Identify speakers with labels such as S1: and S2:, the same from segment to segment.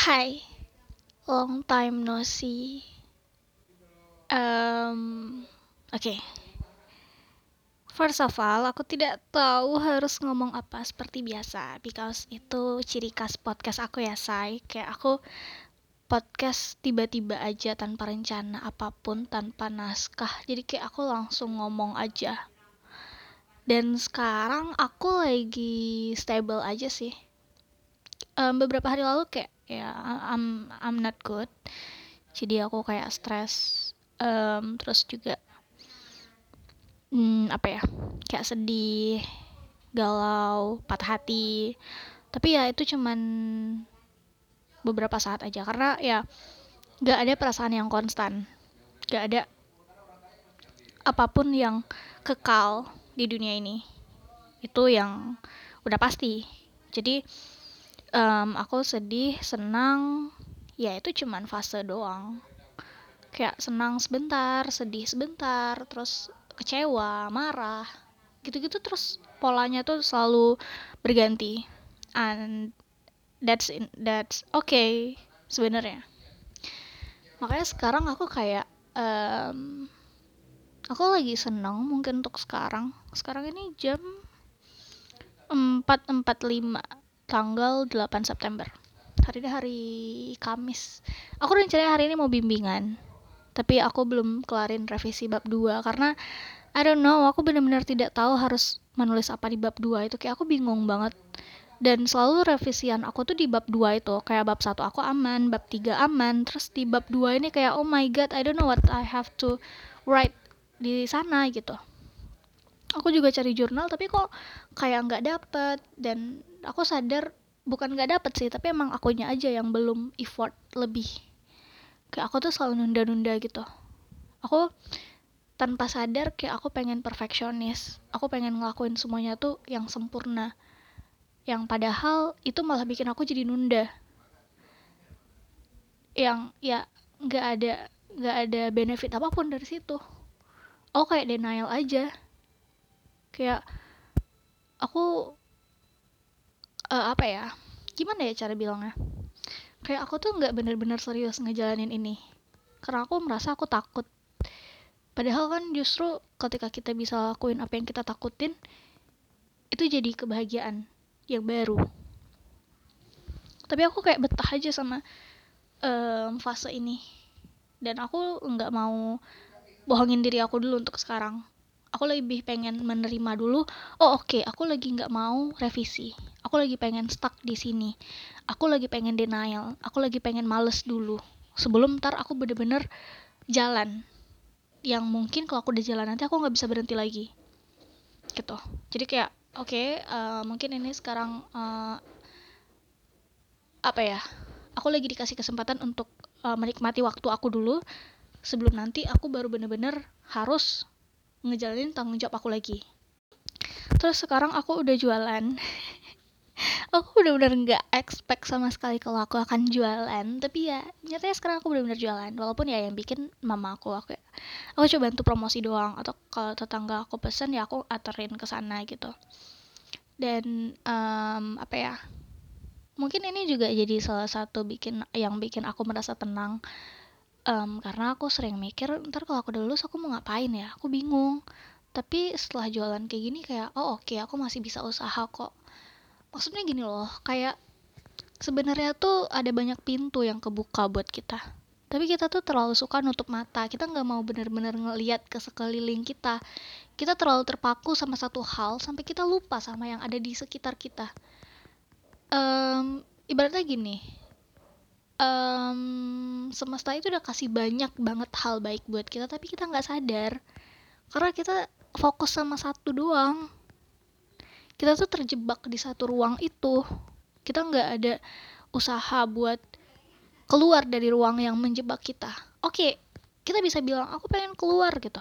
S1: Hai, long time no see. Um, Oke, okay. first of all, aku tidak tahu harus ngomong apa seperti biasa, because itu ciri khas podcast aku ya, say. Kayak aku podcast tiba-tiba aja tanpa rencana apa pun, tanpa naskah. Jadi kayak aku langsung ngomong aja. Dan sekarang aku lagi stable aja sih. Um, beberapa hari lalu kayak ya I'm I'm not good. Jadi aku kayak stres. Um, terus juga hmm, apa ya kayak sedih galau patah hati. Tapi ya itu cuman beberapa saat aja. Karena ya gak ada perasaan yang konstan. Gak ada apa pun yang kekal di dunia ini. Itu yang udah pasti. Jadi um, aku sedih senang ya itu cuman fase doang. Kayak senang sebentar sedih sebentar terus kecewa marah gitu-gitu terus polanya tuh selalu berganti. And that's in, that's okay sebenarnya. Makanya sekarang aku kayak um, aku lagi seneng mungkin untuk sekarang. Sekarang ini jam 4.45 tanggal 8 September. Hari ini hari Kamis. Aku rencananya hari ini mau bimbingan tapi aku belum kelarin revisi bab 2 karena I don't know aku benar-benar tidak tahu harus menulis apa di bab 2 itu. Kayak aku bingung banget. Dan selalu revisian aku tuh di bab 2 itu kayak bab 1 aku aman bab 3 aman terus di bab 2 ini kayak oh my god I don't know what I have to write di sana gitu. Aku juga cari jurnal tapi kok kayak nggak dapet dan aku sadar bukan nggak dapet sih tapi emang akunya aja yang belum effort lebih. Kayak aku tuh selalu nunda-nunda gitu. Aku tanpa sadar kayak aku pengen perfeksionis. Aku pengen ngelakuin semuanya tuh yang sempurna. Yang padahal itu malah bikin aku jadi nunda. Yang ya nggak ada nggak ada benefit apa pun dari situ. Oh kayak denial aja. Kayak aku uh, apa ya? Gimana ya cara bilangnya? Kayak aku tuh nggak bener-bener serius ngejalanin ini. Karena aku merasa aku takut. Padahal kan justru ketika kita bisa lakuin apa yang kita takutin itu jadi kebahagiaan yang baru. Tapi aku kayak betah aja sama um, fase ini. Dan aku nggak mau bohongin diri aku dulu untuk sekarang aku lebih pengen menerima dulu oh oke okay, aku lagi nggak mau revisi. Aku lagi pengen stuck di sini. Aku lagi pengen denial. Aku lagi pengen males dulu. Sebelum ntar aku bener-bener jalan. Yang mungkin kalau aku udah jalan nanti aku nggak bisa berhenti lagi. Gitu. Jadi kayak oke okay, uh, eh, mungkin ini sekarang uh, apa ya aku lagi dikasih kesempatan untuk uh, menikmati waktu aku dulu. Sebelum nanti aku baru bener-bener harus ngejalanin tanggung jawab aku lagi. Terus sekarang aku udah jualan. Aku benar-benar nggak expect sama sekali kalau aku akan jualan. Tapi ya nyatanya sekarang aku benar-benar jualan. Walaupun ya yang bikin mama aku aku aku coba bantu promosi doang. Atau kalau tetangga aku pesen ya aku aterin ke sana gitu. Dan um, apa ya mungkin ini juga jadi salah satu bikin yang bikin aku merasa tenang um, karena aku sering mikir ntar kalau aku udah lulus aku mau ngapain ya? Aku bingung. Tapi setelah jualan kayak gini kayak oh oke aku masih bisa usaha kok. Maksudnya gini loh kayak sebenarnya tuh ada banyak pintu yang kebuka buat kita. Tapi kita tuh terlalu suka nutup mata. Kita nggak mau bener-bener ngeliat ke sekeliling kita. Kita terlalu terpaku sama satu hal sampai kita lupa sama yang ada di sekitar kita. Um, ibaratnya gini um, semesta itu udah kasih banyak banget hal baik buat kita tapi kita nggak sadar. Karena kita fokus sama satu doang. Kita tuh terjebak di satu ruang itu. Kita nggak ada usaha buat keluar dari ruang yang menjebak kita. Oke kita bisa bilang aku pengen keluar gitu.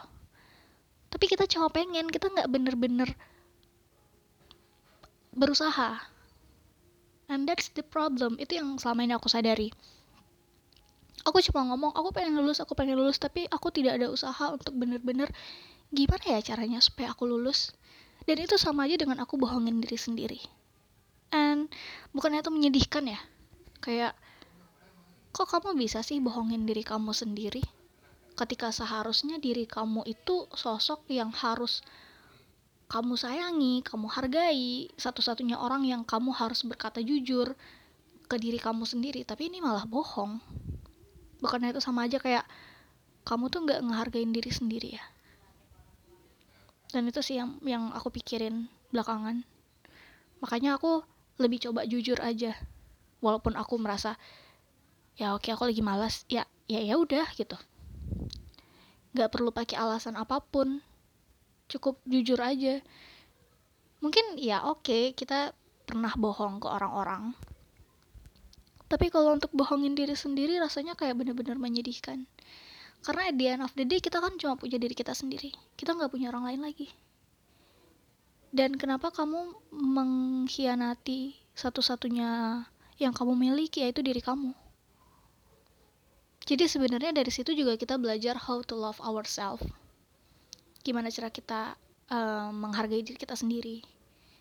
S1: Tapi kita cuma pengen kita nggak bener-bener berusaha and that's the problem. Itu yang selama ini aku sadari. Aku cuma ngomong aku pengen lulus aku pengen lulus tapi aku tidak ada usaha untuk bener-bener gimana ya caranya supaya aku lulus. Dan itu sama aja dengan aku bohongin diri sendiri. And bukannya itu menyedihkan ya? Kayak kok kamu bisa sih bohongin diri kamu sendiri? Ketika seharusnya diri kamu itu sosok yang harus kamu sayangi, kamu hargai, satu-satunya orang yang kamu harus berkata jujur ke diri kamu sendiri, tapi ini malah bohong. Bukannya itu sama aja kayak kamu tuh nggak ngehargain diri sendiri ya. Dan itu sih yang yang aku pikirin belakangan. Makanya aku lebih coba jujur aja. Walaupun aku merasa ya oke aku lagi malas, ya ya ya udah gitu. Gak perlu pakai alasan apa pun cukup jujur aja. Mungkin ya oke okay, kita pernah bohong ke orang-orang. Tapi kalau untuk bohongin diri sendiri rasanya kayak bener-bener menyedihkan. Karena at the end of the day kita kan cuma punya diri kita sendiri. Kita nggak punya orang lain lagi. Dan kenapa kamu mengkhianati satu-satunya yang kamu miliki yaitu diri kamu? Jadi sebenarnya dari situ juga kita belajar how to love ourselves gimana cara kita uh, menghargai diri kita sendiri?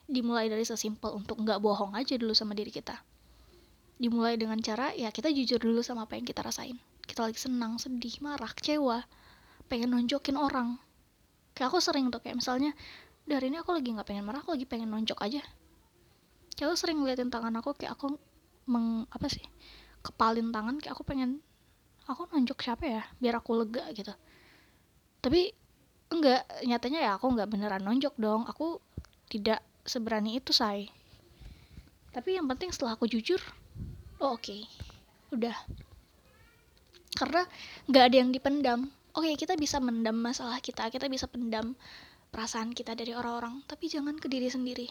S1: Dimulai dari sesimpel untuk nggak bohong aja dulu sama diri kita. Dimulai dengan cara ya kita jujur dulu sama apa yang kita rasain. Kita lagi senang sedih marah kecewa pengen nonjokin orang. Kayak aku sering tuh kayak misalnya dari ini aku lagi nggak pengen marah aku lagi pengen nonjok aja. Kayak aku sering ngeliatin tangan aku kayak aku meng apa sih kepalin tangan kayak aku pengen aku nonjok siapa ya biar aku lega gitu. Tapi enggak nyatanya ya aku enggak beneran nonjok dong. Aku tidak seberani itu say tapi yang penting setelah aku jujur oh oke. Okay. udah. Karena nggak ada yang dipendam. Oke okay, kita bisa mendam masalah kita kita bisa pendam perasaan kita dari orang-orang tapi jangan ke diri sendiri.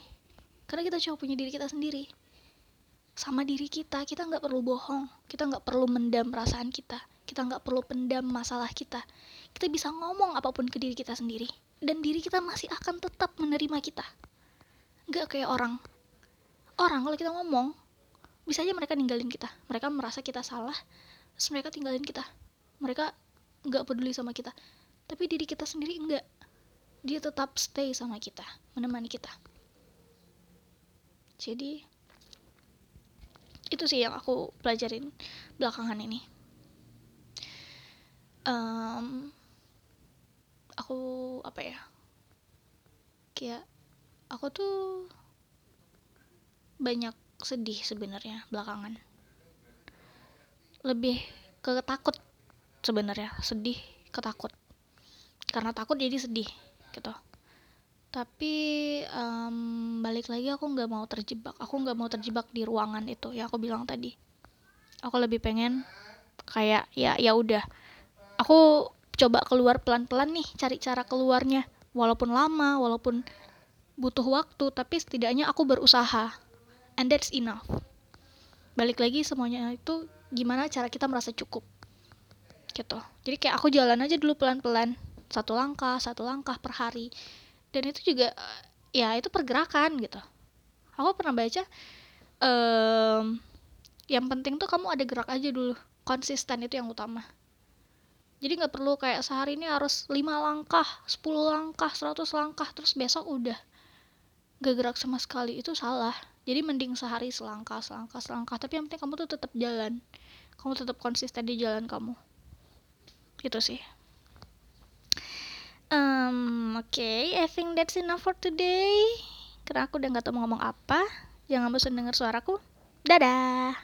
S1: Karena kita cuma punya diri kita sendiri. Sama diri kita kita nggak perlu bohong kita nggak perlu mendam perasaan kita kita nggak perlu pendam masalah kita. Kita bisa ngomong apa pun ke diri kita sendiri dan diri kita masih akan tetap menerima kita. Nggak kayak orang. Orang kalau kita ngomong bisa aja mereka ninggalin kita. Mereka merasa kita salah terus mereka tinggalin kita. Mereka nggak peduli sama kita. Tapi diri kita sendiri enggak dia tetap stay sama kita menemani kita. Jadi itu sih yang aku pelajarin belakangan ini um, aku apa ya kayak aku tuh banyak sedih sebenarnya belakangan. Lebih ke takut sebenarnya sedih ketakut karena takut jadi sedih gitu. Tapi um, balik lagi aku nggak mau terjebak aku nggak mau terjebak di ruangan itu ya aku bilang tadi. Aku lebih pengen kayak ya ya udah aku coba keluar pelan-pelan nih cari cara keluarnya. Walaupun lama walaupun butuh waktu tapi setidaknya aku berusaha. And that's enough. Balik lagi semuanya itu gimana cara kita merasa cukup. Gitu. Jadi kayak aku jalan aja dulu pelan-pelan. Satu langkah satu langkah per hari. Dan itu juga ya itu pergerakan gitu. Aku pernah baca um, yang penting tuh kamu ada gerak aja dulu. Konsisten itu yang utama jadi nggak perlu kayak sehari ini harus lima langkah 10 langkah 100 langkah terus besok udah gak gerak sama sekali itu salah. Jadi mending sehari selangkah selangkah selangkah. Tapi yang penting kamu tuh tetap jalan. Kamu tetap konsisten di jalan kamu. Itu sih. Um, oke okay, I think that's enough for today. Karena aku udah nggak tahu mau ngomong apa. Jangan bosan denger suaraku. Dadah